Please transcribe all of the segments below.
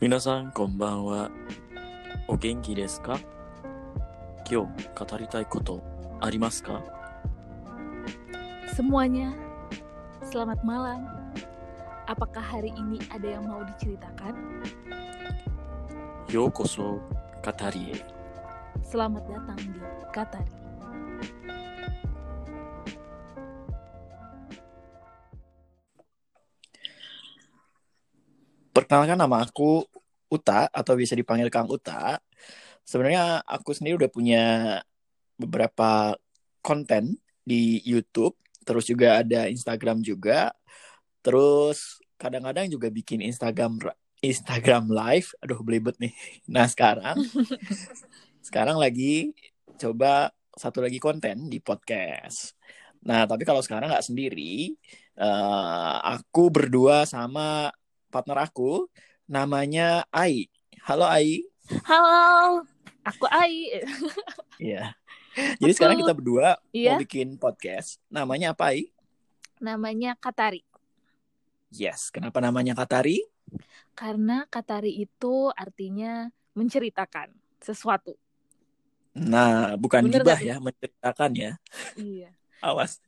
皆さんこんばんは。お元気ですか今日語りたいことありますか Semuanya, selamat malam. Apakah hari ini ada yang mau diceritakan? ようこそ語りへ。 Selamat datang di Katari. Perkenalkan nama aku Uta atau bisa dipanggil Kang Uta. Sebenarnya aku sendiri udah punya beberapa konten di YouTube, terus juga ada Instagram juga. Terus kadang-kadang juga bikin Instagram Instagram live. Aduh belibet nih. Nah, sekarang sekarang lagi coba satu lagi konten di podcast. Nah, tapi kalau sekarang nggak sendiri, eh, aku berdua sama partner aku namanya Ai. Halo Ai. Halo, aku Ai. Iya. Jadi sekarang kita berdua Iya. mau bikin podcast. Namanya apa Ai? Namanya Katari. Yes. Kenapa namanya Katari? Karena Katari itu artinya menceritakan sesuatu. Nah, bukan Bener gibah ya, menceritakan ya. Iya, Awas.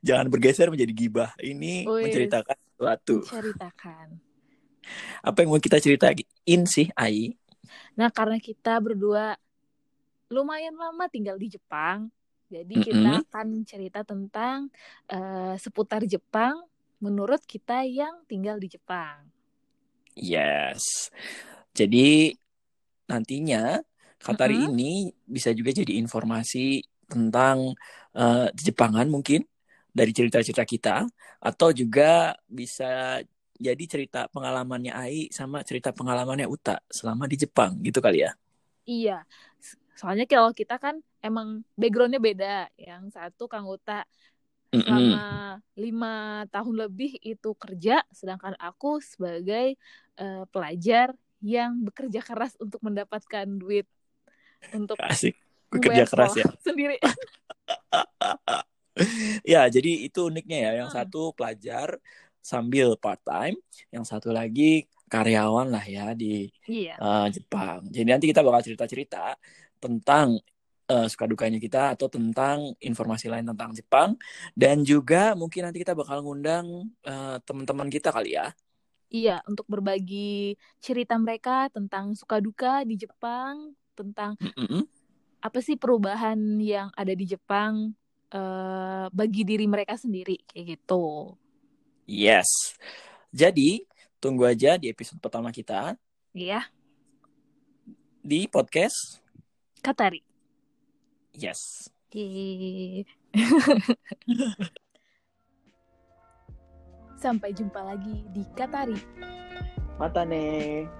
Jangan bergeser menjadi gibah. Ini Wih. menceritakan sesuatu. menceritakan. Apa yang mau kita ceritain sih, Ai? Nah, karena kita berdua lumayan lama tinggal di Jepang, jadi kita Mm-mm. akan cerita tentang eh, seputar Jepang menurut kita yang tinggal di Jepang. Yes. Jadi nantinya Katari Mm-mm. ini bisa juga jadi informasi tentang eh, Jepangan mungkin dari cerita-cerita kita atau juga bisa jadi cerita pengalamannya Ai sama cerita pengalamannya Uta selama di Jepang gitu kali ya. Iya, soalnya kalau kita kan emang backgroundnya beda. Yang satu Kang Uta selama lima tahun lebih itu kerja, sedangkan aku sebagai eh, pelajar yang bekerja keras untuk mendapatkan duit untuk Asik. Bekerja keras ya. sendiri. Ya, jadi itu uniknya ya. Yang Hmm. satu pelajar sambil part time, yang satu lagi karyawan lah ya di Iya, eh, Jepang. Jadi nanti kita bakal cerita-cerita tentang eh, suka dukanya kita atau tentang informasi lain tentang Jepang dan juga mungkin nanti kita bakal ngundang eh, teman-teman kita kali ya. iya untuk berbagi cerita mereka tentang suka duka di Jepang, tentang Mm-mm. apa sih perubahan yang ada di Jepang eh, bagi diri mereka sendiri kayak gitu. Yes. Jadi tunggu aja di episode pertama kita Iya, di podcast. Katari. Yes. Yeay. Sampai jumpa lagi di Katari. Mata nih.